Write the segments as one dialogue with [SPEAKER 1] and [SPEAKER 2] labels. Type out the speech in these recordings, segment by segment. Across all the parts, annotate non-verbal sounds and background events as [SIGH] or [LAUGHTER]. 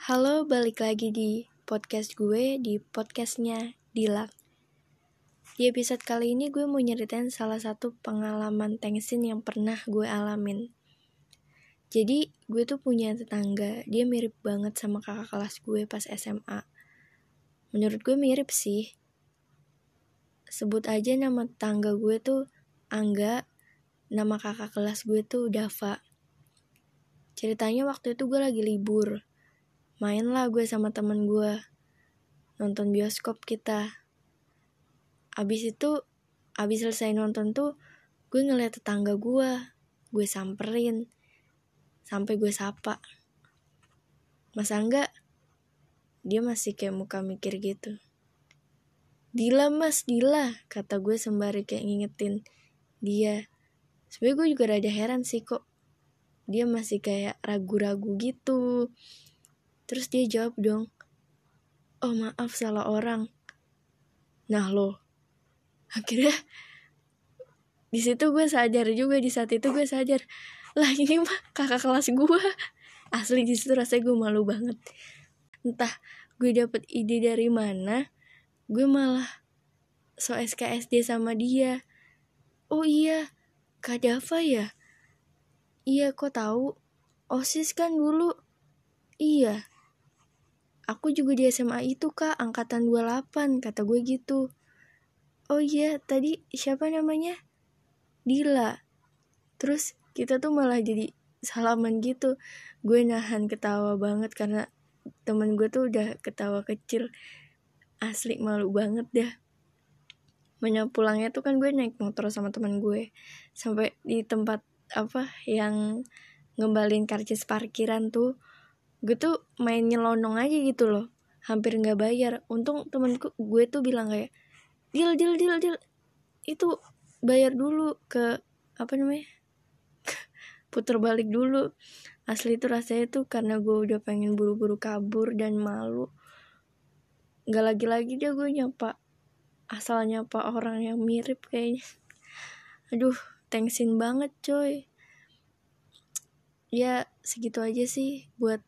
[SPEAKER 1] Halo, balik lagi di podcast gue, di podcastnya Dilak. Di episode kali ini gue mau nyeritain salah satu pengalaman tensin yang pernah gue alamin. Jadi, gue tuh punya tetangga, dia mirip banget sama kakak kelas gue pas SMA. Menurut gue mirip sih. Sebut aja nama tetangga gue tuh Angga, nama kakak kelas gue tuh Dava. Ceritanya waktu itu gue lagi libur, main lah gue sama temen gue. Nonton bioskop kita. Abis itu abis selesai nonton tuh gue ngeliat tetangga gue. Gue samperin. Sampai gue sapa. Masa enggak? Dia masih kayak muka mikir gitu. Dila mas Dila kata gue sembari kayak ngingetin dia. Sebenernya gue juga rada heran sih kok. Dia masih kayak ragu-ragu gitu Terus dia jawab dong, oh maaf salah orang. Nah lo, akhirnya di situ gue sadar juga di saat itu gue sadar lah ini mah kakak kelas gue. Asli di situ rasanya gue malu banget. Entah gue dapet ide dari mana gue malah so SKSD sama dia. Oh iya Kak Dava ya? Iya kok tahu. Osis kan dulu. Iya Aku juga di SMA itu kak, angkatan 28, kata gue gitu. Oh iya, tadi siapa namanya? Dila. Terus kita tuh malah jadi salaman gitu. Gue nahan ketawa banget karena temen gue tuh udah ketawa kecil. Asli malu banget dah. Banyak pulangnya tuh kan gue naik motor sama temen gue. Sampai di tempat apa yang ngembalin karcis parkiran tuh gue tuh main nyelonong aja gitu loh. Hampir nggak bayar. Untung temenku gue tuh bilang kayak deal deal deal deal itu bayar dulu ke apa namanya [LAUGHS] puter balik dulu. Asli itu rasanya tuh karena gue udah pengen buru-buru kabur dan malu. Nggak lagi-lagi dia gue nyapa asal nyapa orang yang mirip kayaknya. Aduh tensin banget coy. Ya segitu aja sih buat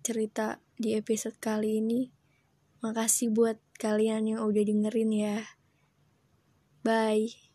[SPEAKER 1] cerita di episode kali ini. Makasih buat kalian yang udah dengerin ya. Bye.